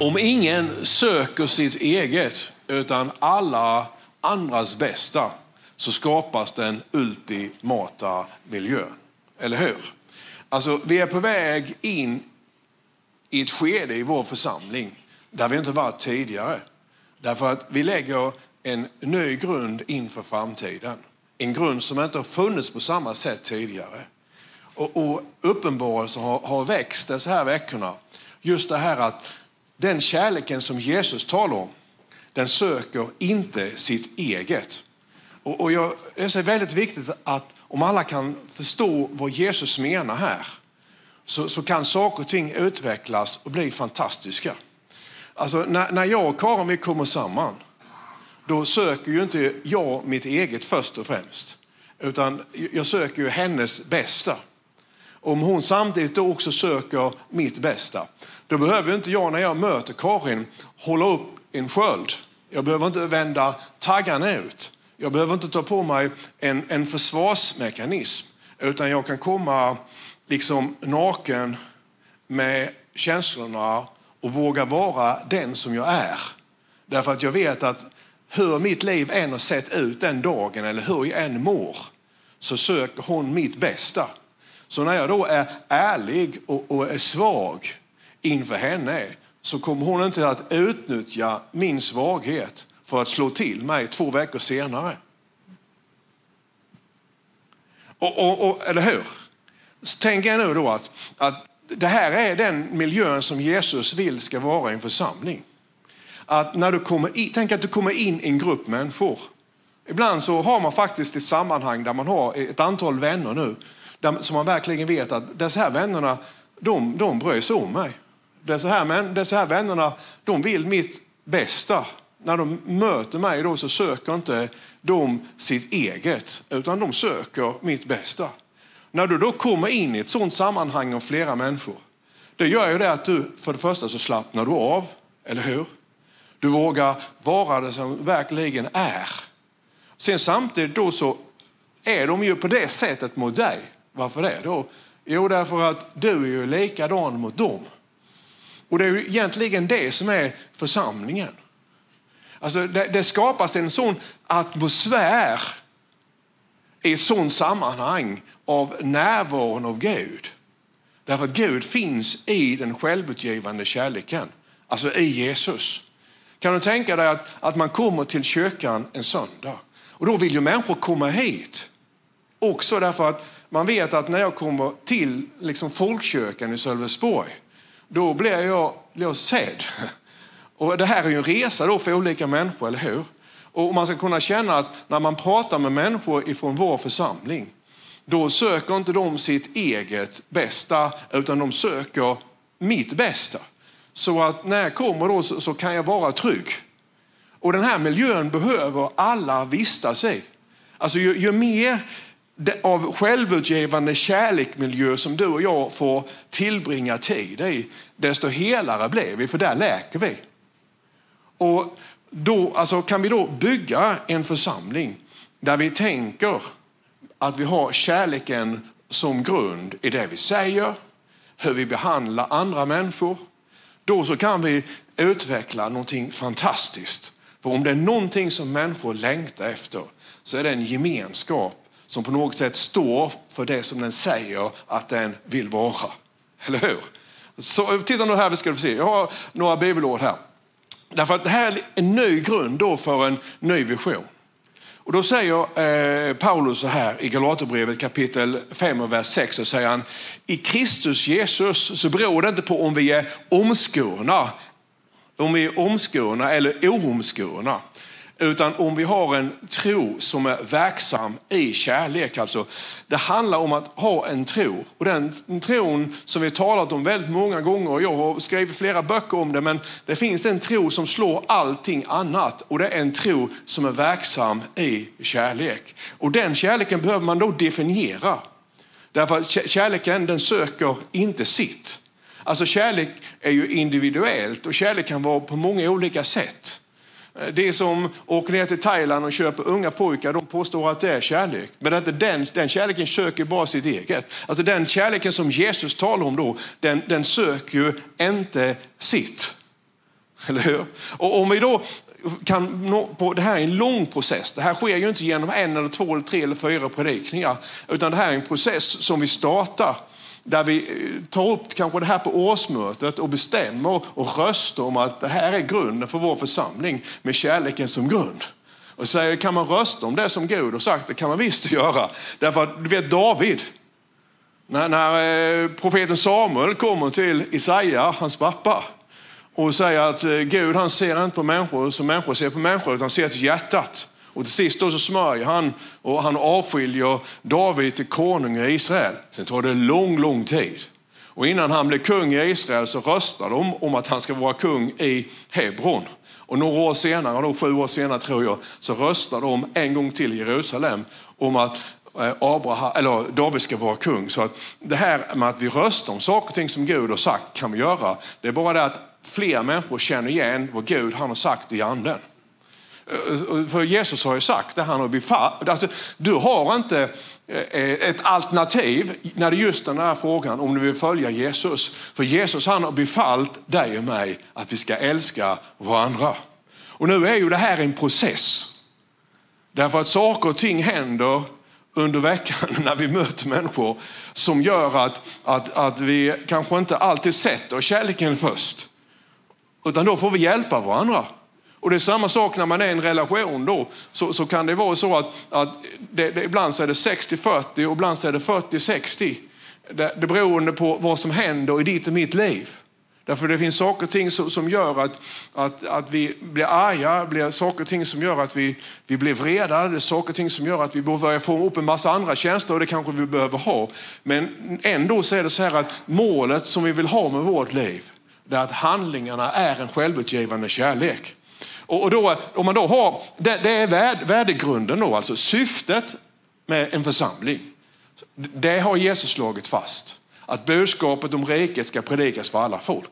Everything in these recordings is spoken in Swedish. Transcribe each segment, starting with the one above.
Om ingen söker sitt eget utan alla andras bästa så skapas den ultimata miljön. Eller hur? Alltså, vi är på väg in i ett skede i vår församling där vi inte varit tidigare. Därför att vi lägger en ny grund inför framtiden. En grund som inte har funnits på samma sätt tidigare. Och, och uppenbarelsen har, har växt dessa här veckorna. Just det här att den kärleken som Jesus talar om, den söker inte sitt eget. Och, och jag, det är väldigt viktigt att om alla kan förstå vad Jesus menar här så, så kan saker och ting utvecklas och bli fantastiska. Alltså när, när jag och Karin vi kommer samman då söker ju inte jag mitt eget först och främst. Utan jag söker ju hennes bästa. Om hon samtidigt då också söker mitt bästa, då behöver inte jag när jag möter Karin hålla upp en sköld. Jag behöver inte vända taggarna ut. Jag behöver inte ta på mig en, en försvarsmekanism. Utan jag kan komma liksom naken med känslorna och våga vara den som jag är. Därför att jag vet att hur mitt liv än har sett ut den dagen eller hur jag än mår så söker hon mitt bästa. Så när jag då är ärlig och, och är svag inför henne så kommer hon inte att utnyttja min svaghet för att slå till mig två veckor senare. Och, och, och, eller hur? Så tänker jag nu då att, att det här är den miljön som Jesus vill ska vara i en församling. Att när du kommer in, tänk att du kommer in i en grupp människor. Ibland så har man faktiskt ett sammanhang där man har ett antal vänner nu. Där, som man verkligen vet att dessa här vännerna, de, de bryr sig om mig. Dessa här, dessa här vännerna, de vill mitt bästa. När de möter mig då så söker inte de sitt eget, utan de söker mitt bästa. När du då kommer in i ett sådant sammanhang av flera människor, det gör ju det att du, för det första så slappnar du av, eller hur? Du vågar vara det som verkligen är. Sen samtidigt då så är de ju på det sättet mot dig. Varför det då? Jo, därför att du är ju likadan mot dem. Och det är ju egentligen det som är församlingen. Alltså det, det skapas en sån atmosfär i ett sånt sammanhang av närvaron av Gud. Därför att Gud finns i den självutgivande kärleken, alltså i Jesus. Kan du tänka dig att, att man kommer till kyrkan en söndag och då vill ju människor komma hit. Också därför att man vet att när jag kommer till liksom folkkyrkan i Sölvesborg då blir jag, blir jag sedd. Och det här är ju en resa då för olika människor, eller hur? Och man ska kunna känna att när man pratar med människor ifrån vår församling då söker inte de sitt eget bästa utan de söker mitt bästa. Så att när jag kommer då så, så, kan jag vara trygg. Och den här miljön behöver alla vistas i. Alltså ju, ju mer av självutgivande kärleksmiljö som du och jag får tillbringa tid i, desto helare blir vi, för där läker vi. Och då, alltså, kan vi då bygga en församling där vi tänker att vi har kärleken som grund i det vi säger, hur vi behandlar andra människor, då så kan vi utveckla någonting fantastiskt. För om det är någonting som människor längtar efter så är det en gemenskap som på något sätt står för det som den säger att den vill vara. Eller hur? Så, titta nu här, vi ska få se. Jag har några bibelord här. Därför att det här är en ny grund då för en ny vision. Och då säger eh, Paulus så här i Galaterbrevet kapitel 5 och vers 6 så säger han i Kristus Jesus så beror det inte på om vi är omskurna, om vi är omskurna eller oomskurna. Utan om vi har en tro som är verksam i kärlek. Alltså, det handlar om att ha en tro. Och den tron som vi talat om väldigt många gånger. och Jag har skrivit flera böcker om det. Men det finns en tro som slår allting annat. Och det är en tro som är verksam i kärlek. Och den kärleken behöver man då definiera. Därför att kärleken den söker inte sitt. Alltså kärlek är ju individuellt och kärlek kan vara på många olika sätt. Eh, det som åker ner till Thailand och köper unga pojkar, de påstår att det är kärlek. Men att den, den kärleken söker bara sitt eget. Alltså den kärleken som Jesus talar om då, den, den söker ju inte sitt. Eller hur? Och om vi då kan nå på, det här är en lång process. Det här sker ju inte genom en eller två eller tre eller fyra predikningar. Utan det här är en process som vi startar där vi eh, tar upp kanske det här på årsmötet och bestämmer och röstar om att det här är grunden för vår församling med kärleken som grund. Och säger, kan man rösta om det som Gud har sagt? Det kan man visst göra. Därför att du vet David, när, när eh, profeten Samuel kommer till Isaia, hans pappa, och säger att eh, Gud han ser inte på människor som människor ser på människor utan ser till hjärtat. Och till sist då så smörjer han och han avskiljer David till konung i Israel. Sen tar det lång, lång tid. Och innan han blir kung i Israel så röstar de om att han ska vara kung i Hebron. Och några år senare, då, sju år senare tror jag, så röstar de en gång till i Jerusalem om att eh, Abraham, eller David ska vara kung. Så att det här med att vi röstar om saker och ting som Gud har sagt kan vi göra. Det är bara det att fler människor känner igen vad Gud han har sagt i anden. Eh, för Jesus har ju sagt det, han har befallt. Alltså, du har inte eh, eh, ett alternativ när det just den här frågan om du vill följa Jesus. För Jesus han har befallt dig och mig att vi ska älska varandra. Och nu är ju det här en process. Därför att saker och ting händer under veckan när vi möter människor som gör att, att, att vi kanske inte alltid sätter kärleken först. Utan då får vi hjälpa varandra. Och det är samma sak när man är i en relation då. Så, så kan det vara så att, att det, det, ibland så är det 60-40 och ibland så är det 40-60. Det, det beroende på vad som händer i ditt och mitt liv. Därför det finns saker och ting som, som gör att, att, att vi blir arga, blir saker och ting som gör att vi, vi blir vreda, det är saker och ting som gör att vi börjar få upp en massa andra känslor och det kanske vi behöver ha. Men ändå så är det så här att målet som vi vill ha med vårt liv, det är att handlingarna är en självutgivande kärlek. Och då, om man då har, det, det är värdegrunden då, alltså syftet med en församling. Det har Jesus slagit fast. Att budskapet om riket ska predikas för alla folk.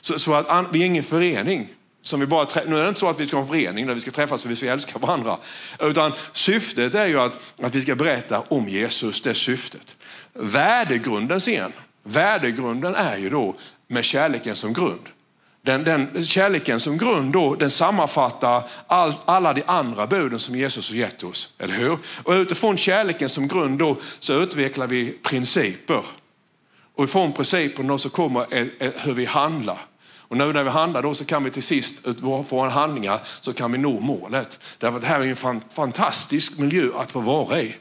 Så, så att vi är ingen förening. Som vi bara, nu är det inte så att vi ska ha en förening där vi ska träffas för vi ska älska varandra. Utan syftet är ju att, att vi ska berätta om Jesus, det är syftet. Värdegrunden sen, värdegrunden är ju då med kärleken som grund. Den, den kärleken som grund då, den sammanfattar all, alla de andra buden som Jesus har gett oss. Eller hur? Och utifrån kärleken som grund då, så utvecklar vi principer. Och ifrån principerna så kommer e, e, hur vi handlar. Och nu när vi handlar då så kan vi till sist, utifrån våra handlingar, så kan vi nå målet. Därför att det här är en fantastisk miljö att få vara i.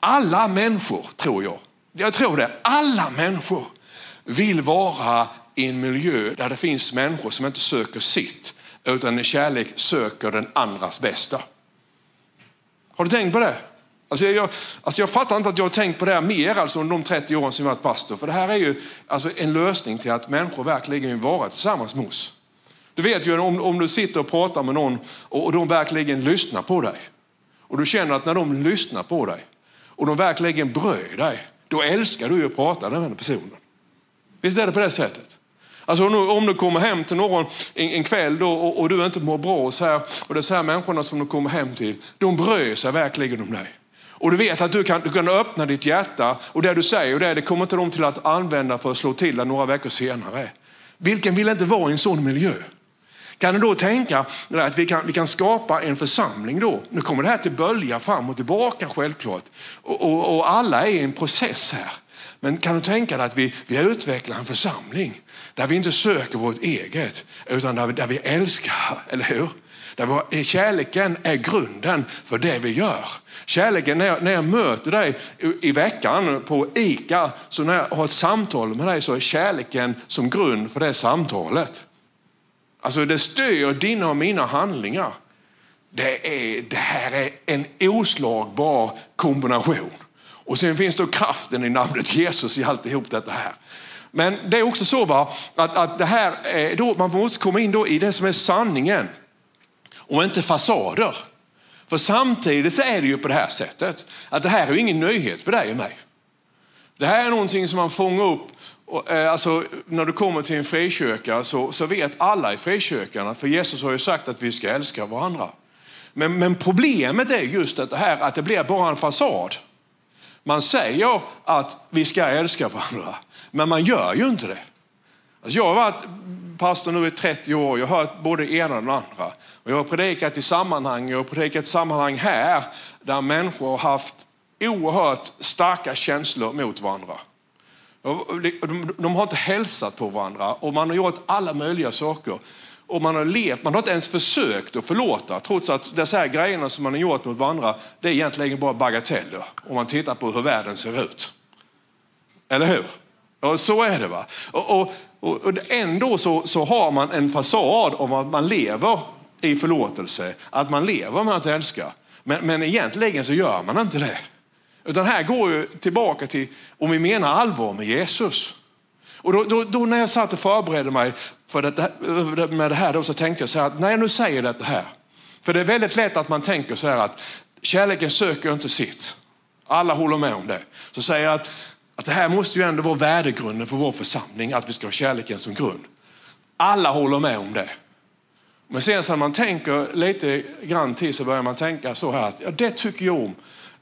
Alla människor, tror jag, jag tror det, alla människor vill vara i en miljö där det finns människor som inte söker sitt utan i kärlek söker den andras bästa. Har du tänkt på det? Alltså jag, alltså jag fattar inte att jag har tänkt på det här mer alltså under de 30 åren som jag varit pastor. För det här är ju alltså en lösning till att människor verkligen vill vara tillsammans med oss. Du vet ju om, om du sitter och pratar med någon och, och de verkligen lyssnar på dig. Och du känner att när de lyssnar på dig och de verkligen bryr dig, då älskar du att prata med den personen. Visst är det på det sättet? Alltså om du kommer hem till någon en, en kväll då, och, och, du inte mår bra och, så här, och det är så här människorna som du kommer hem till, de bryr sig verkligen om dig. Och du vet att du kan, du kan öppna ditt hjärta och det du säger och det, det kommer inte de till att använda för att slå till dig några veckor senare. Vilken vill inte vara i en sån miljö? Kan du då tänka att vi kan, vi kan skapa en församling då? Nu kommer det här till bölja fram och tillbaka självklart. Och, och, och alla är i en process här. Men kan du tänka dig att vi, vi utvecklar en församling där vi inte söker vårt eget utan där vi, där vi älskar, eller hur? Där vår, eh, kärleken är grunden för det vi gör. Kärleken, när jag, när jag möter dig i, i veckan på ICA, så när jag har ett samtal med dig så är kärleken som grund för det samtalet. Alltså det styr dina och mina handlingar. Det, är, det här är en oslagbar kombination. Och sen finns då kraften i namnet Jesus i alltihop detta här. Men det är också så va, att, att det här är då, man måste komma in då i det som är sanningen och inte fasader. För samtidigt så är det ju på det här sättet att det här är ju ingen nyhet för dig och mig. Det här är någonting som man fångar upp eh, Alltså, när du kommer till en frikyrka så, så vet alla i frikyrkan, för Jesus har ju sagt att vi ska älska varandra. Men, men problemet är just att det här att det blir bara en fasad. Man säger att vi ska älska varandra, men man gör ju inte det. Alltså jag har varit pastor nu i 30 år. Jag har hört både det ena och det andra. Och jag har predikat i sammanhang, jag har predikat i sammanhang här där människor har haft oerhört starka känslor mot varandra. De har inte hälsat på varandra och man har gjort alla möjliga saker. Och man har levt, man har inte ens försökt att förlåta trots att dessa här grejerna som man har gjort mot varandra det är egentligen bara bagateller om man tittar på hur världen ser ut. Eller hur? Ja, så är det. va. Och, och, och ändå så, så har man en fasad om att man lever i förlåtelse, att man lever med att älska. Men, men egentligen så gör man inte det. Utan här går ju tillbaka till om vi menar allvar med Jesus. Och då, då, då, när jag satt och förberedde mig för det, med det här då, så tänkte jag så här att när jag nu säger det här. För det är väldigt lätt att man tänker så här att kärleken söker inte sitt. Alla håller med om det. Så säger jag att, att det här måste ju ändå vara värdegrunden för vår församling, att vi ska ha kärleken som grund. Alla håller med om det. Men sen så när man tänker lite grann till så börjar man tänka så här att ja, det tycker jag om.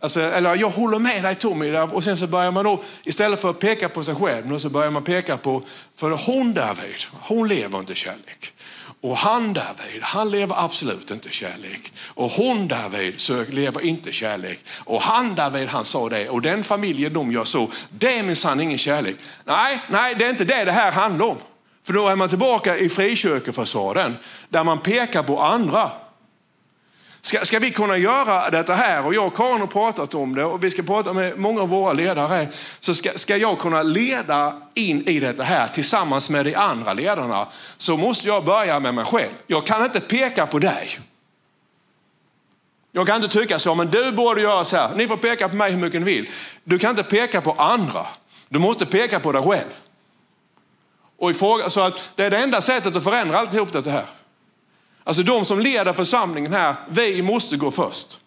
Alltså, eller jag håller med dig Tommy. Och sen så börjar man då, istället för att peka på sig själv, så börjar man peka på, för hon David, hon lever inte kärlek. Och han David, han lever absolut inte kärlek. Och hon David så lever inte kärlek. Och han David, han sa det. Och den familjen de gör så, det är minsann ingen kärlek. Nej, nej, det är inte det det här handlar om. För då är man tillbaka i frikyrkofasaden där man pekar på andra. Ska, ska vi kunna göra detta här, och jag och Karin har pratat om det och vi ska prata med många av våra ledare, så ska, ska jag kunna leda in i detta här tillsammans med de andra ledarna så måste jag börja med mig själv. Jag kan inte peka på dig. Jag kan inte tycka så, men du borde göra så här. Ni får peka på mig hur mycket ni vill. Du kan inte peka på andra. Du måste peka på dig själv. Och ifråga, så att det är det enda sättet att förändra alltihop det här. Alltså de som leder församlingen här, vi måste gå först.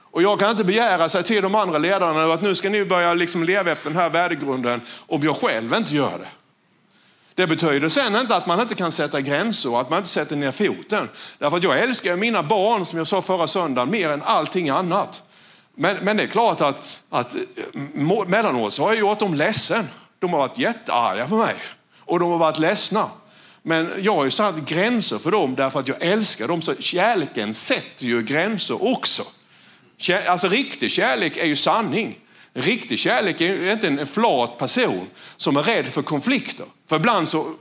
Och jag kan inte begära sig till de andra ledarna att nu ska ni börja liksom leva efter den här värdegrunden om jag själv inte gör det. Det betyder sen inte att man inte kan sätta gränser och att man inte sätter ner foten. Därför att jag älskar mina barn, som jag sa förra söndagen, mer än allting annat. Men, men det är klart att, att eh, mellanåt så har jag gjort dem ledsen. De har varit jättearga på mig och de har varit ledsna. Men jag har ju satt gränser för dem därför att jag älskar dem. Så kärleken sätter ju gränser också. Alltså riktig kärlek är ju sanning. Riktig kärlek är inte en flat person som är rädd för konflikter. För ibland så,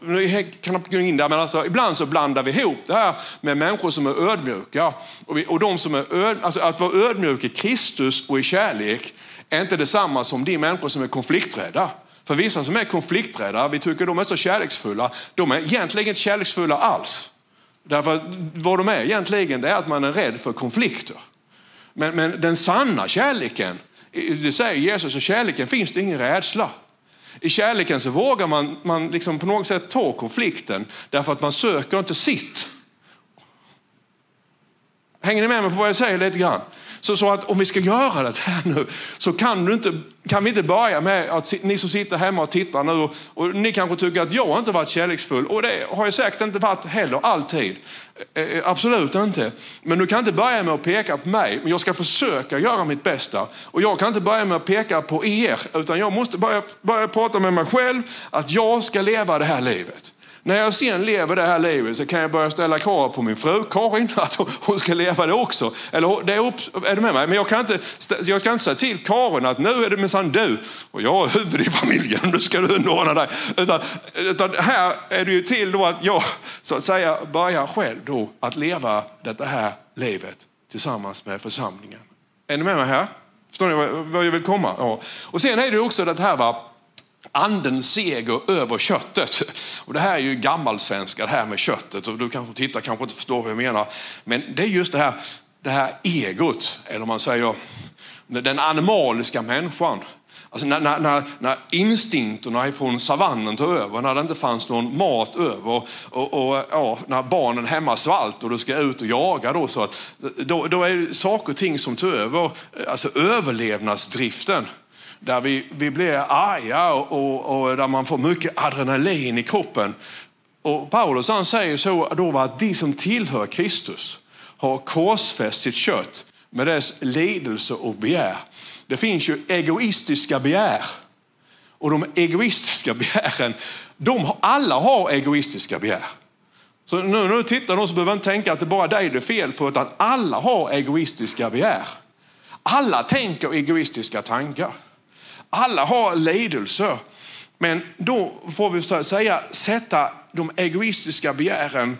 kan jag in där, men alltså, ibland så blandar vi ihop det här med människor som är ödmjuka. Och, vi, och de som är öd, alltså att vara ödmjuk i Kristus och i kärlek är inte detsamma som de människor som är konflikträdda. För vissa som är konflikträdda, vi tycker de är så kärleksfulla, de är egentligen inte kärleksfulla alls. Därför att vad de är egentligen det är att man är rädd för konflikter. Men, men den sanna kärleken, det säger Jesus, i kärleken finns det ingen rädsla. I kärleken så vågar man, man liksom på något sätt ta konflikten därför att man söker inte sitt. Hänger ni med mig på vad jag säger lite grann? Så, så att om vi ska göra det här nu så kan, du inte, kan vi inte börja med att ni som sitter hemma och tittar nu och, och ni kanske tycker att jag inte varit kärleksfull och det har jag säkert inte varit heller alltid. Eh, eh, absolut inte. Men du kan inte börja med att peka på mig, men jag ska försöka göra mitt bästa. Och jag kan inte börja med att peka på er, utan jag måste börja, börja prata med mig själv att jag ska leva det här livet. När jag sen lever det här livet så kan jag börja ställa krav på min fru Karin att hon ska leva det också. Eller, det är, upp, är du med mig? Men jag kan, inte, jag kan inte säga till Karin att nu är det minsann du och jag är huvud i familjen, nu ska du underordna dig. Utan, utan här är det ju till då att jag så att säga börjar själv då att leva det här livet tillsammans med församlingen. Är ni med mig här? Förstår ni vad jag vill komma? Ja. Och sen är det också det här va, andens seger över köttet. Och det här är ju gammalsvenska, det här med köttet. Och du kanske tittar kanske inte förstår vad jag menar. Men det är just det här, det här egot, eller om man säger den animaliska människan. Alltså när, när, när instinkterna från savannen tog över, när det inte fanns någon mat över och, och ja, när barnen hemma svalt och du ska ut och jaga då, så att, då, då är det saker och ting som tar över, alltså överlevnadsdriften där vi, vi blir arga och, och, och, där man får mycket adrenalin i kroppen. Och Paulus han säger så då att de som tillhör Kristus har korsfäst sitt kött med dess lidelse och begär. Det finns ju egoistiska begär. Och de egoistiska begären, de, alla har egoistiska begär. Så nu när du tittar då så behöver du inte tänka att det bara är dig det är fel på, utan alla har egoistiska begär. Alla tänker egoistiska tankar. Alla har lidelser. Men då får vi så att säga sätta de egoistiska begären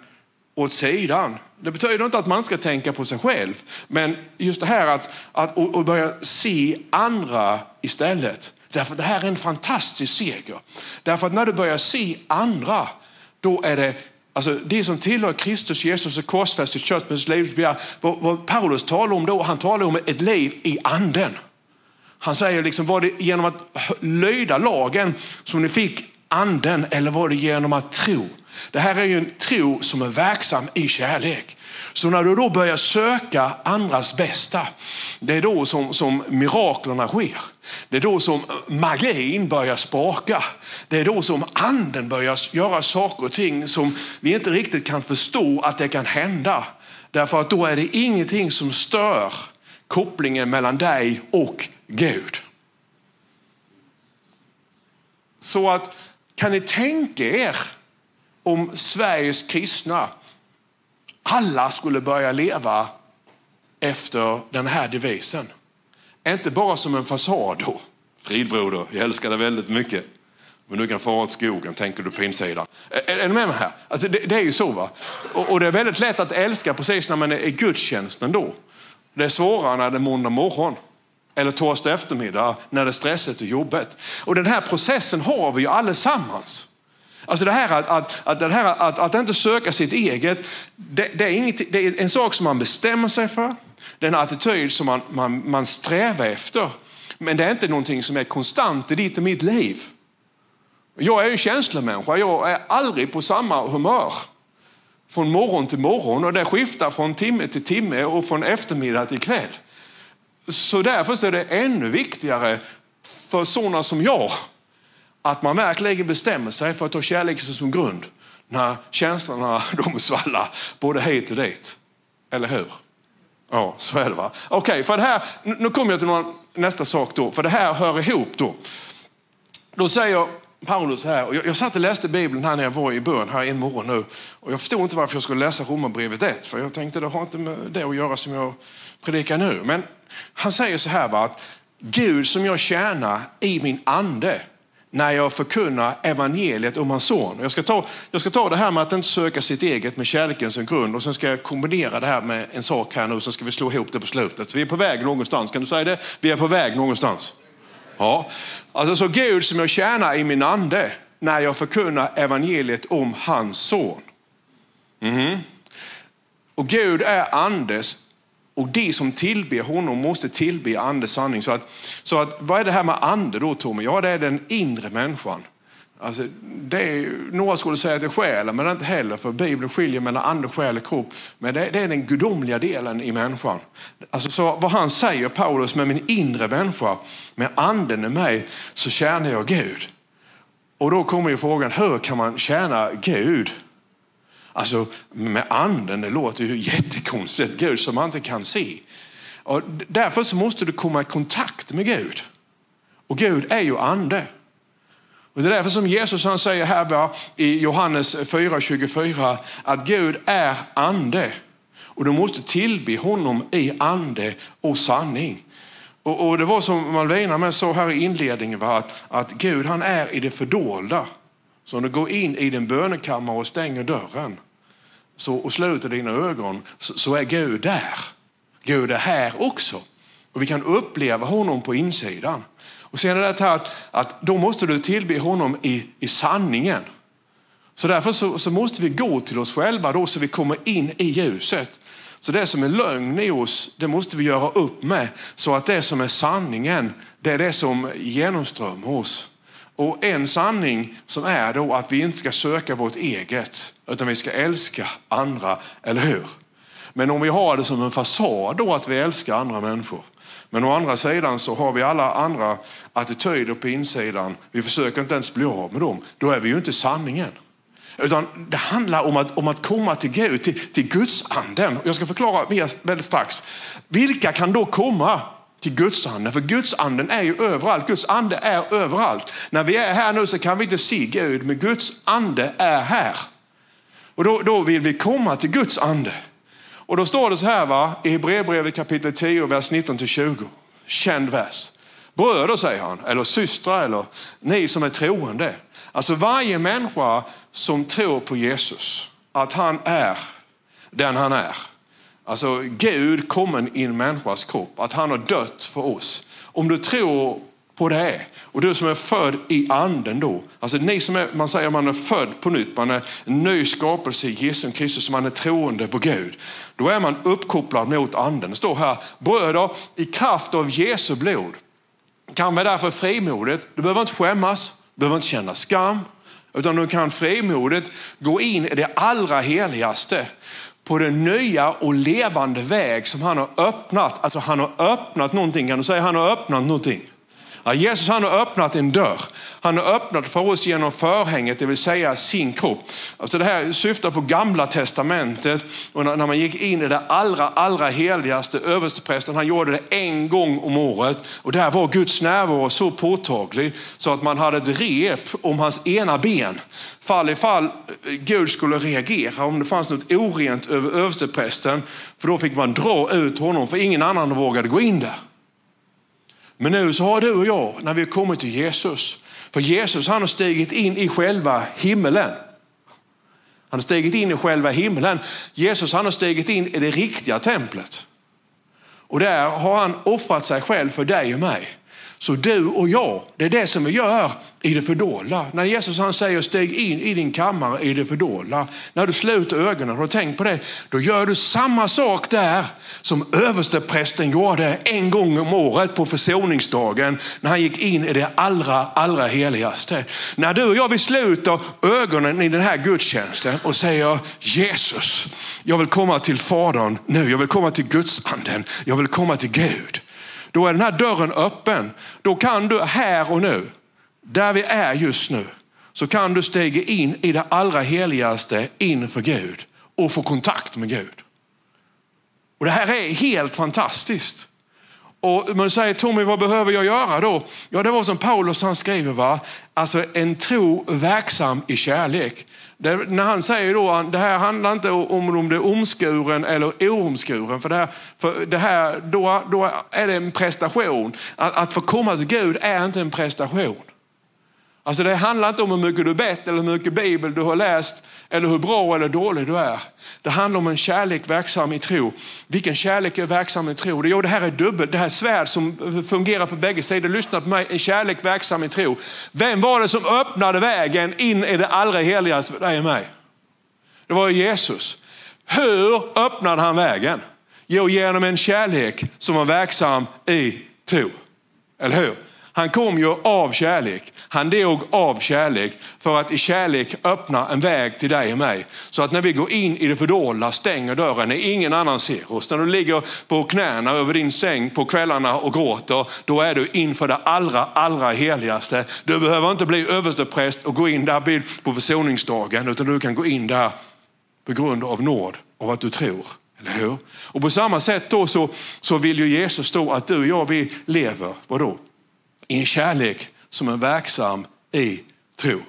åt sidan. Det betyder inte att man ska tänka på sig själv, men just det här att, att och börja se andra istället. Därför det här är en fantastisk seger. Därför att när du börjar se andra, då är det Alltså det som tillhör Kristus Jesus och korsfäst i köttets liv. Vad, vad Paulus talar om då, han talar om ett liv i anden. Han säger liksom, var det genom att lyda lagen som ni fick anden eller var det genom att tro? Det här är ju en tro som är verksam i kärlek. Så när du då börjar söka andras bästa, det är då som, som miraklerna sker. Det är då som magin börjar spaka. Det är då som anden börjar göra saker och ting som vi inte riktigt kan förstå att det kan hända. Därför att då är det ingenting som stör kopplingen mellan dig och Gud. Så att kan ni tänka er om Sveriges kristna alla skulle börja leva efter den här devisen. Inte bara som en fasad då. Fridbroder, jag älskar dig väldigt mycket. Men du kan fara åt skogen, tänker du på insidan. Är, är ni med mig här? Alltså det, det, är ju så. va. Och, och, det är väldigt lätt att älska precis när man är i gudstjänsten då. Det är svårare när det är måndag morgon. Eller torsdag eftermiddag när det är stressigt och jobbigt. Och den här processen har vi ju allesammans. Alltså det här att, att, att, det här att, att inte söka sitt eget, det, det, är inget, det är en sak som man bestämmer sig för. Det är en attityd som man, man, man strävar efter. Men det är inte någonting som är konstant i ditt och mitt liv. Jag är en känslomänniska, jag är aldrig på samma humör. Från morgon till morgon och det skiftar från timme till timme och från eftermiddag till kväll. Så därför är det ännu viktigare för sådana som jag att man verkligen bestämmer sig för att ta kärleken som grund när känslorna de svallar både hit och dit. Eller hur? Ja, så är det va. Okej, okay, för det här, nu kommer jag till någon, nästa sak då, för det här hör ihop då. Då säger Paulus här, och jag, jag satt och läste Bibeln här när jag var i bön här en morgon nu. Och jag förstod inte varför jag skulle läsa Romarbrevet 1, för jag tänkte det har inte med det att göra som jag predikar nu. Men han säger så här va, att Gud som jag tjänar i min ande, när jag förkunnar evangeliet om hans son. Jag ska, ta, jag ska ta det här med att inte söka sitt eget med kärleken som grund och sen ska jag kombinera det här med en sak här nu så ska vi slå ihop det på slutet. Så vi är på väg någonstans, kan du säga det? Vi är på väg någonstans. Ja, alltså så Gud som jag tjänar i min ande när jag förkunnar evangeliet om hans son. Mm. Och Gud är andes och de som tillber honom måste tillbe ande sanning. Så att, så att, vad är det här med ande då Tommy? Ja, det är den inre människan. Alltså, det är, några skulle säga att det är själen, men det är inte heller, för Bibeln skiljer mellan ande, själ och kropp. Men det, det är den gudomliga delen i människan. Alltså, så vad han säger, Paulus, med min inre människa, med anden i mig, så tjänar jag Gud. Och då kommer ju frågan, hur kan man tjäna Gud? Alltså med anden, det låter ju jättekonstigt. Gud som man inte kan se. Och därför så måste du komma i kontakt med Gud. Och Gud är ju ande. Och det är därför som Jesus han säger här i Johannes 4.24 att Gud är ande. Och du måste tillbe honom i ande och sanning. Och, och det var som Malvina med sa här i inledningen, va? att, att Gud han är i det fördolda. Så när du går in i din bönekammare och stänger dörren så, och sluter dina ögon så, så är Gud där. Gud är här också. Och vi kan uppleva honom på insidan. Och sen är det här att, att då måste du tillbe honom i, i sanningen. Så därför så, så, måste vi gå till oss själva då så vi kommer in i ljuset. Så det som är lögn i oss, det måste vi göra upp med. Så att det som är sanningen, det är det som genomströmmar oss. Och en sanning som är då att vi inte ska söka vårt eget, utan vi ska älska andra, eller hur? Men om vi har det som en fasad då att vi älskar andra människor. Men å andra sidan så har vi alla andra attityder på insidan. Vi försöker inte ens bli av med dem. Då är vi ju inte sanningen. Utan det handlar om att, om att komma till Gud, till, till Guds anden. Jag ska förklara väldigt strax. Vilka kan då komma till Guds ande. För Guds anden är ju överallt. Guds ande är överallt. När vi är här nu så kan vi inte se Gud, men Guds ande är här. Och då, då vill vi komma till Guds ande. Och då står det så här va, i Hebreerbrevet kapitel 10, vers 19-20. Känd vers. Bröder säger han, eller systrar, eller ni som är troende. Alltså varje människa som tror på Jesus, att han är den han är. Alltså Gud kommen i en människas kropp, att han har dött för oss. Om du tror på det. Och du som är född i anden då, alltså ni som är, man säger att man är född på nytt, man är en ny skapelse i Jesu Kristus, man är troende på Gud. Då är man uppkopplad mot anden. Det står här, bröder i kraft av Jesu blod kan vi därför frimodigt, du behöver inte skämmas, du behöver inte känna skam, utan du kan frimodigt gå in i det allra heligaste på den nya och levande väg som han har öppnat. Alltså han har öppnat någonting, kan du säga han har öppnat någonting? Ja, Jesus han har öppnat en dörr. Han har öppnat för oss genom förhänget, det vill säga sin kropp. Alltså det här syftar på gamla testamentet och när man gick in i det allra, allra heligaste, översteprästen, han gjorde det en gång om året och där var Guds närvaro så påtaglig så att man hade ett rep om hans ena ben. Fall ifall eh, Gud skulle reagera, om det fanns något orent över översteprästen, för då fick man dra ut honom för ingen annan vågade gå in där. Men nu så har du och jag, när vi har kommit till Jesus, för Jesus han har stigit in i själva himmelen. Han har stigit in i själva himmelen. Jesus han har stigit in i det riktiga templet. Och där har han offrat sig själv för dig och mig. Så du och jag, det är det som vi gör i det fördolda. När Jesus han säger stig in i din kammare i det fördolda. När du sluter ögonen och tänk på det. Då gör du samma sak där som översteprästen gjorde en gång om året på försoningsdagen. När han gick in i det allra, allra heligaste. När du och jag vill sluta ögonen i den här gudstjänsten och säger Jesus, jag vill komma till Fadern nu. Jag vill komma till Gudsanden. Jag vill komma till Gud. Då är den här dörren öppen. Då kan du här och nu, där vi är just nu, så kan du stiga in i det allra heligaste inför Gud och få kontakt med Gud. Och Det här är helt fantastiskt. Och man säger Tommy, vad behöver jag göra då? Ja, det var som Paulus han skriver, va? alltså en tro verksam i kärlek. Det, när han säger då det här handlar inte om om det är omskuren eller oomskuren. För det här, för det här då, då är det en prestation. Att, att få komma till Gud är inte en prestation. Alltså det handlar inte om hur mycket du bett eller hur mycket bibel du har läst eller hur bra eller dålig du är. Det handlar om en kärlek verksam i tro. Vilken kärlek är verksam i tro? Jo, det här är dubbelt. Det här är svärd som fungerar på bägge sidor. Lyssna på mig. En kärlek verksam i tro. Vem var det som öppnade vägen in i det allra heligaste för dig och mig? Det var Jesus. Hur öppnade han vägen? Jo, genom en kärlek som var verksam i tro. Eller hur? Han kom ju av kärlek. Han dog av kärlek för att i kärlek öppna en väg till dig och mig. Så att när vi går in i det fördolda, stänger dörren när ingen annan ser oss. När du ligger på knäna över din säng på kvällarna och gråter, då är du inför det allra, allra heligaste. Du behöver inte bli överstepräst och gå in där på försoningsdagen, utan du kan gå in där på grund av nåd, av att du tror. Eller hur? Och på samma sätt då så, så vill ju Jesus då att du och jag vi lever, vadå? I en kärlek som är verksam i tro.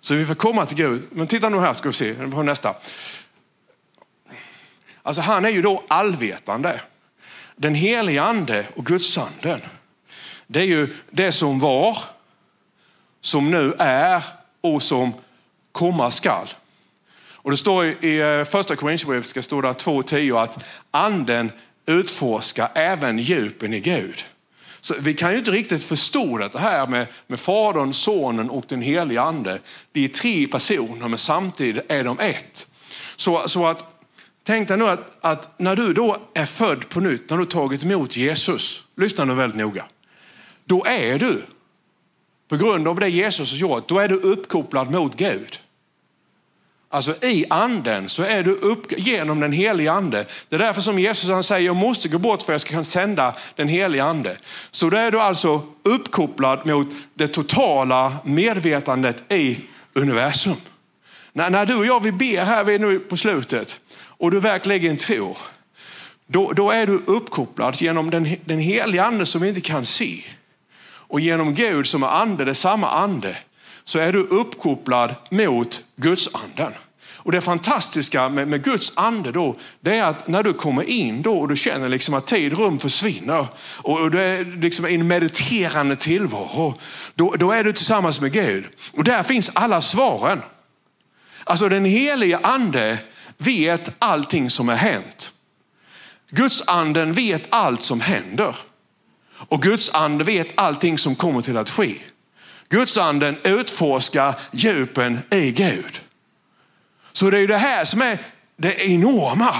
Så vi får komma till Gud. Men titta nu här ska vi se vi på nästa. Alltså han är ju då allvetande. Den helige ande och gudsanden. Det är ju det som var, som nu är och som komma skall. Och det står i eh, första Korinthierbrevet ska stå där 2.10 att anden utforskar även djupen i Gud. Så vi kan ju inte riktigt förstå det här med, med Fadern, Sonen och den helige Ande. De är tre personer men samtidigt är de ett. Så, så att Tänk dig nu att, att, när du då är född på nytt, när du tagit emot Jesus, lyssna nu väldigt noga. Då är du, på grund av det Jesus har gjort, då är du uppkopplad mot Gud. Alltså i anden så är du upp genom den heliga ande. Det är därför som Jesus han säger jag måste gå bort för att jag ska sända den heliga ande. Så då är du alltså uppkopplad mot det totala medvetandet i universum. När, när du och jag vi ber här vi nu på slutet och du verkligen tror. Då, då är du uppkopplad genom den, den heliga ande som vi inte kan se. Och genom Gud som är ande, det är samma ande så är du uppkopplad mot Guds anden. Och det fantastiska med, med, Guds ande då, det är att när du kommer in då och du känner liksom att tid och rum försvinner och, och du är liksom i en mediterande tillvaro, då, då är du tillsammans med Gud. Och där finns alla svaren. Alltså den helige ande vet allting som har hänt. Guds anden vet allt som händer. Och Guds ande vet allting som kommer till att ske. Gudsanden utforskar djupen i Gud. Så det är det här som är det enorma.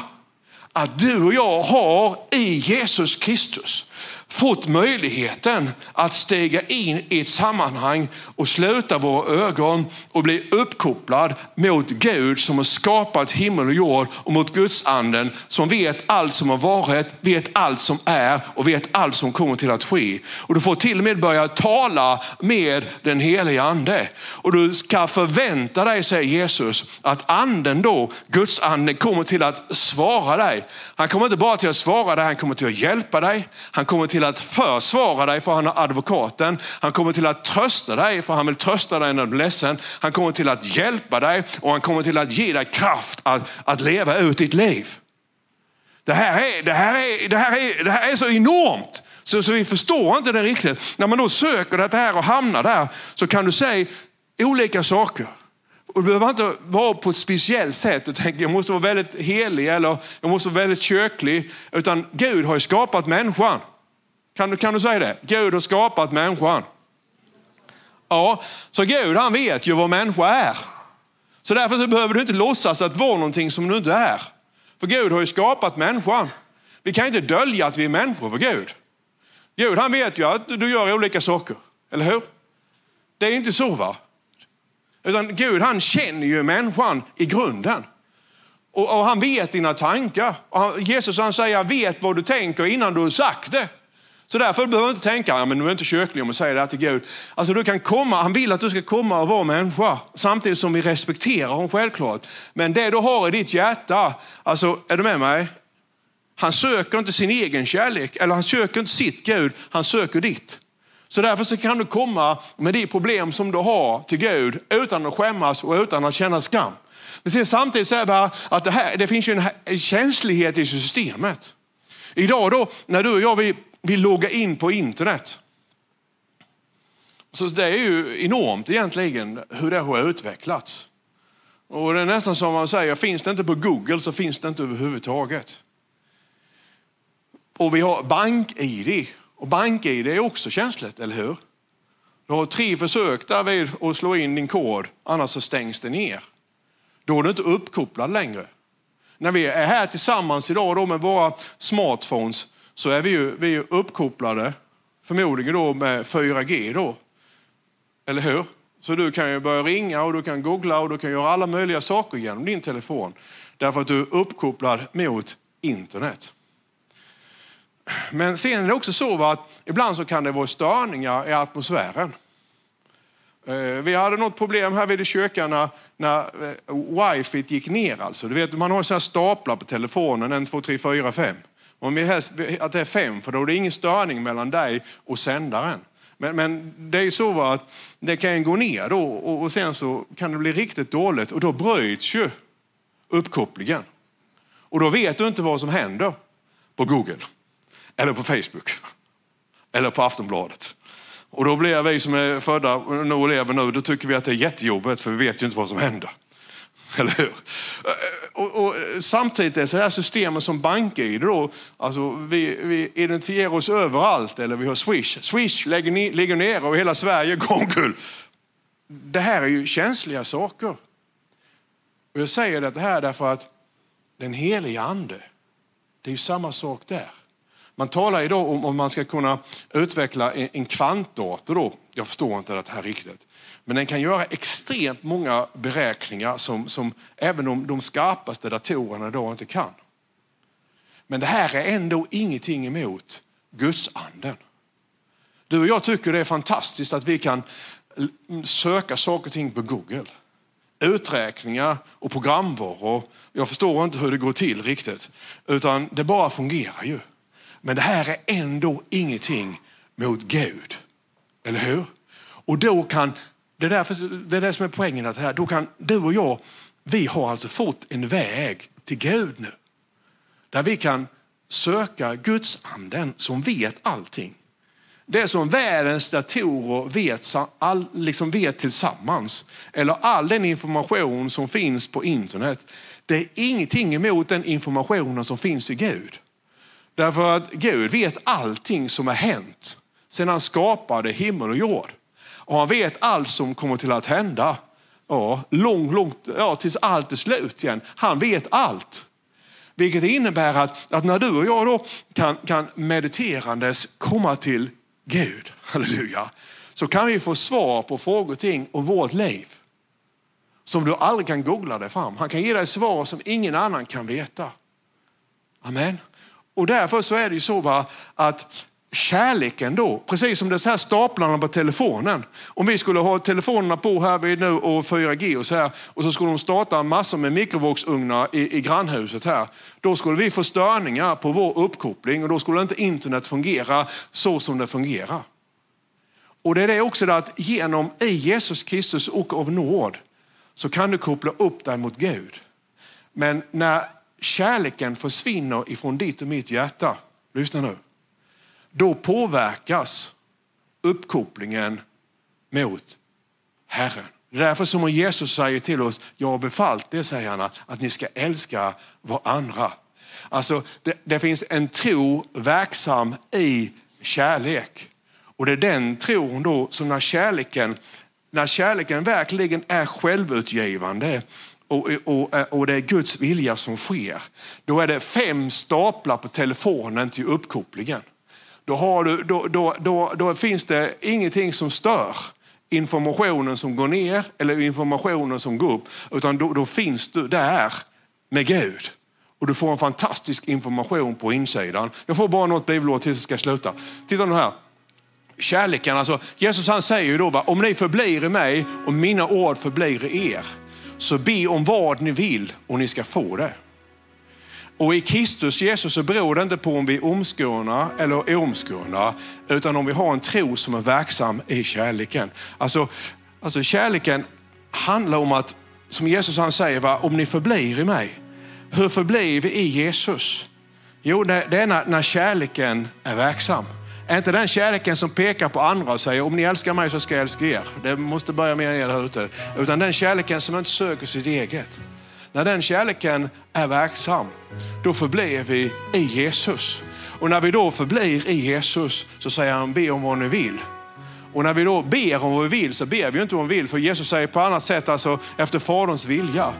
Att du och jag har i Jesus Kristus fått möjligheten att stiga in i ett sammanhang och sluta våra ögon och bli uppkopplad mot Gud som har skapat himmel och jord och mot Guds anden som vet allt som har varit, vet allt som är och vet allt som kommer till att ske. Och du får till och med börja tala med den helige ande. Och du ska förvänta dig, säger Jesus, att anden då, Guds ande kommer till att svara dig. Han kommer inte bara till att svara dig, han kommer till att hjälpa dig. Han kommer till till att försvara dig för han är advokaten. Han kommer till att trösta dig för han vill trösta dig när du är ledsen. Han kommer till att hjälpa dig och han kommer till att ge dig kraft att, att leva ut ditt liv. Det här är, det här är, det här är, det här är så enormt så, så vi förstår inte det riktigt. När man då söker det här och hamnar där så kan du säga olika saker. Och det behöver inte vara på ett speciellt sätt och tänka jag måste vara väldigt helig eller jag måste vara väldigt köklig. Utan Gud har ju skapat människan. Kan du, kan du säga det? Gud har skapat människan. Ja, så Gud han vet ju vad människa är. Så därför så behöver du inte låtsas att vara någonting som du inte är. För Gud har ju skapat människan. Vi kan inte dölja att vi är människor för Gud. Gud han vet ju att du gör olika saker, eller hur? Det är inte så va? Utan Gud han känner ju människan i grunden. Och, och han vet dina tankar. Och han, Jesus han säger, vet vad du tänker innan du har sagt det. Så därför behöver du inte tänka, ja, men du är inte köklig om du säger det här till Gud. Alltså du kan komma, han vill att du ska komma och vara människa, samtidigt som vi respekterar honom självklart. Men det du har i ditt hjärta, alltså är du med mig? Han söker inte sin egen kärlek, eller han söker inte sitt Gud, han söker ditt. Så därför så kan du komma med de problem som du har till Gud utan att skämmas och utan att känna skam. Men sen samtidigt så är det att det, här, det finns ju en känslighet i systemet. Idag då, när du och jag vi vill logga in på internet. Så det är ju enormt egentligen hur det har utvecklats. Och det är nästan som man säger, finns det inte på Google så finns det inte överhuvudtaget. Och vi har bank-id. Och bank-id är också känsligt, eller hur? Du har tre försök därvid att slå in din kod, annars så stängs det ner. Då är du inte uppkopplad längre. När vi är här tillsammans idag då med våra smartphones så är vi ju, vi är uppkopplade, förmodligen då med 4G då. Eller hur? Så du kan ju börja ringa och du kan googla och du kan göra alla möjliga saker genom din telefon. Därför att du är uppkopplad mot internet. Men sen är det också så att ibland så kan det vara störningar i atmosfären. Eh, vi hade något problem här vid kyrkan när, när eh, wifi gick ner. Alltså. Du vet, man har så här staplar på telefonen, 1, 2, 3, 4, 5. Om vi helst att det är fem, för då är det ingen störning mellan dig och sändaren. Men, men det är ju så att det kan gå ner då och, och sen så kan det bli riktigt dåligt och då bryts ju uppkopplingen. Och då vet du inte vad som händer på Google eller på Facebook eller på Aftonbladet. Och då blir vi som är födda och lever nu, då tycker vi att det är jättejobbigt för vi vet ju inte vad som händer. Eller hur? Eh, och, och, samtidigt är det här systemet som BankID då, alltså vi, vi identifierar oss överallt eller vi har Swish. Swish lägger, ni, ligger nere och hela Sverige går omkull. Det här är ju känsliga saker. Och jag säger det här därför att den heliga ande, det är ju samma sak där. Man talar idag om om man ska kunna utveckla en, en kvantdator. Då. Jag förstår inte det här riktigt. Men den kan göra extremt många beräkningar som, som även de, de skarpaste datorerna idag inte kan. Men det här är ändå ingenting emot gudsanden. Du och jag tycker det är fantastiskt att vi kan söka saker och ting på Google. Uträkningar och programvaror. Jag förstår inte hur det går till riktigt. Utan det bara fungerar ju. Men det här är ändå ingenting mot Gud. Eller hur? Och då kan det är, därför, det är det som är poängen. Att här, då kan du och jag vi har alltså fått en väg till Gud nu. Där vi kan söka Guds anden som vet allting. Det som världens datorer vet, all, liksom vet tillsammans, eller all den information som finns på internet, det är ingenting emot den informationen som finns i Gud. Därför att Gud vet allting som har hänt sedan han skapade himmel och jord. Och han vet allt som kommer till att hända. Ja, långt, långt, ja, tills allt är slut igen. Han vet allt. Vilket innebär att, att när du och jag då kan, kan mediterandes komma till Gud, halleluja, så kan vi få svar på frågor och ting om vårt liv. Som du aldrig kan googla dig fram. Han kan ge dig svar som ingen annan kan veta. Amen. Och därför så är det ju så va, att kärleken då, precis som det här staplarna på telefonen. Om vi skulle ha telefonerna på här vid nu och 4G och så här och så skulle de starta massor med mikrovågsugnar i, i grannhuset här. Då skulle vi få störningar på vår uppkoppling och då skulle inte internet fungera så som det fungerar. Och det är det också det att genom i Jesus Kristus och av nåd så kan du koppla upp dig mot Gud. Men när kärleken försvinner ifrån ditt och mitt hjärta, lyssna nu, då påverkas uppkopplingen mot Herren. Det är därför som Jesus säger till oss, jag har befallt det, säger han, att ni ska älska varandra. Alltså, det, det finns en tro verksam i kärlek. Och det är den tron då som när kärleken, när kärleken verkligen är självutgivande och, och, och det är Guds vilja som sker. Då är det fem staplar på telefonen till uppkopplingen. Då, har du, då, då, då, då finns det ingenting som stör informationen som går ner eller informationen som går upp. Utan då, då finns du där med Gud. Och du får en fantastisk information på insidan. Jag får bara något bibelord tills jag ska sluta. Titta nu här. Kärleken, alltså Jesus han säger ju då, va, om ni förblir i mig och mina ord förblir i er, så be om vad ni vill och ni ska få det. Och i Kristus Jesus så beror det inte på om vi är omskurna eller omskurna, utan om vi har en tro som är verksam i kärleken. Alltså, alltså kärleken handlar om att, som Jesus han säger, va, om ni förblir i mig. Hur förblir vi i Jesus? Jo, det, det är när, när kärleken är verksam. Är inte den kärleken som pekar på andra och säger om ni älskar mig så ska jag älska er. Det måste börja med er där ute. Utan den kärleken som inte söker sitt eget. När den kärleken är verksam, då förblir vi i Jesus. Och när vi då förblir i Jesus så säger han be om vad ni vill. Och när vi då ber om vad vi vill så ber vi inte om vad vi vill för Jesus säger på annat sätt, alltså efter Faderns vilja.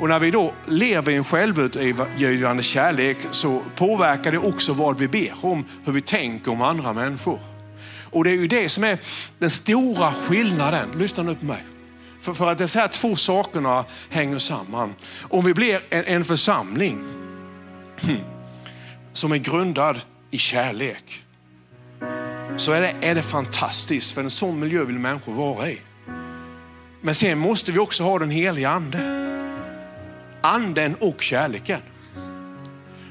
Och när vi då lever i en självutgivande kärlek så påverkar det också vad vi ber om, hur vi tänker om andra människor. Och det är ju det som är den stora skillnaden. Lyssna nu på mig. För, för att de här två sakerna hänger samman. Om vi blir en, en församling som är grundad i kärlek så är det, är det fantastiskt, för en sån miljö vill människor vara i. Men sen måste vi också ha den heliga ande. Anden och kärleken.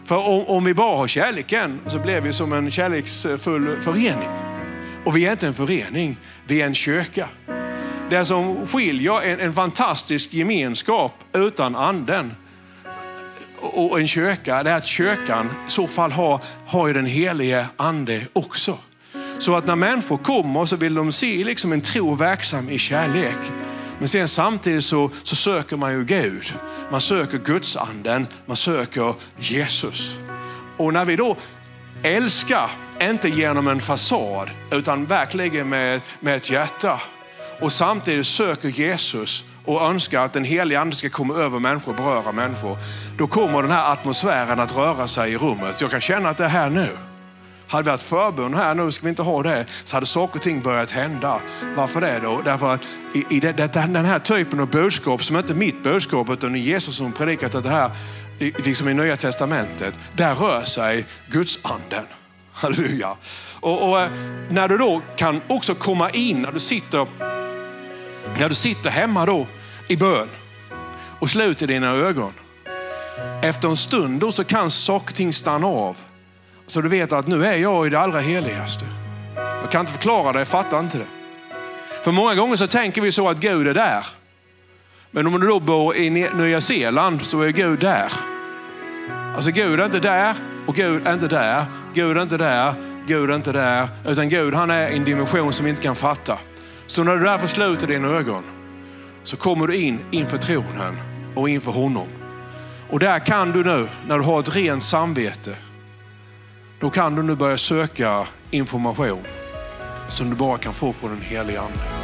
För om, om vi bara har kärleken så blir vi som en kärleksfull förening. Och vi är inte en förening, vi är en kyrka. Det som skiljer en, en fantastisk gemenskap utan anden och en kyrka, det är att kyrkan i så fall har, har den helige ande också. Så att när människor kommer så vill de se liksom en tro verksam i kärlek. Men sen samtidigt så, så söker man ju Gud. Man söker Guds anden, man söker Jesus. Och när vi då älskar, inte genom en fasad, utan verkligen med, med ett hjärta, och samtidigt söker Jesus och önskar att den heliga ande ska komma över människor och beröra människor. Då kommer den här atmosfären att röra sig i rummet. Jag kan känna att det är här nu. Hade vi haft förbön här nu, ska vi inte ha det, så hade saker och ting börjat hända. Varför det då? Därför att i, i det, den här typen av budskap, som inte är mitt budskap, utan det är Jesus som predikat det här i, liksom i Nya Testamentet, där rör sig Guds anden. Halleluja. Och, och, eh, när du då kan också komma in, när du sitter när du sitter hemma då i bön och sluter dina ögon. Efter en stund då så kan saker och ting stanna av. Så du vet att nu är jag i det allra heligaste. Jag kan inte förklara det, jag fattar inte det. För många gånger så tänker vi så att Gud är där. Men om du då bor i Nya Zeeland så är Gud där. Alltså Gud är inte där och Gud är inte där. Gud är inte där, Gud är inte där. Utan Gud han är i en dimension som vi inte kan fatta. Så när du därför sluter dina ögon så kommer du in inför tronen och inför honom. Och där kan du nu, när du har ett rent samvete, då kan du nu börja söka information som du bara kan få från den helige Ande.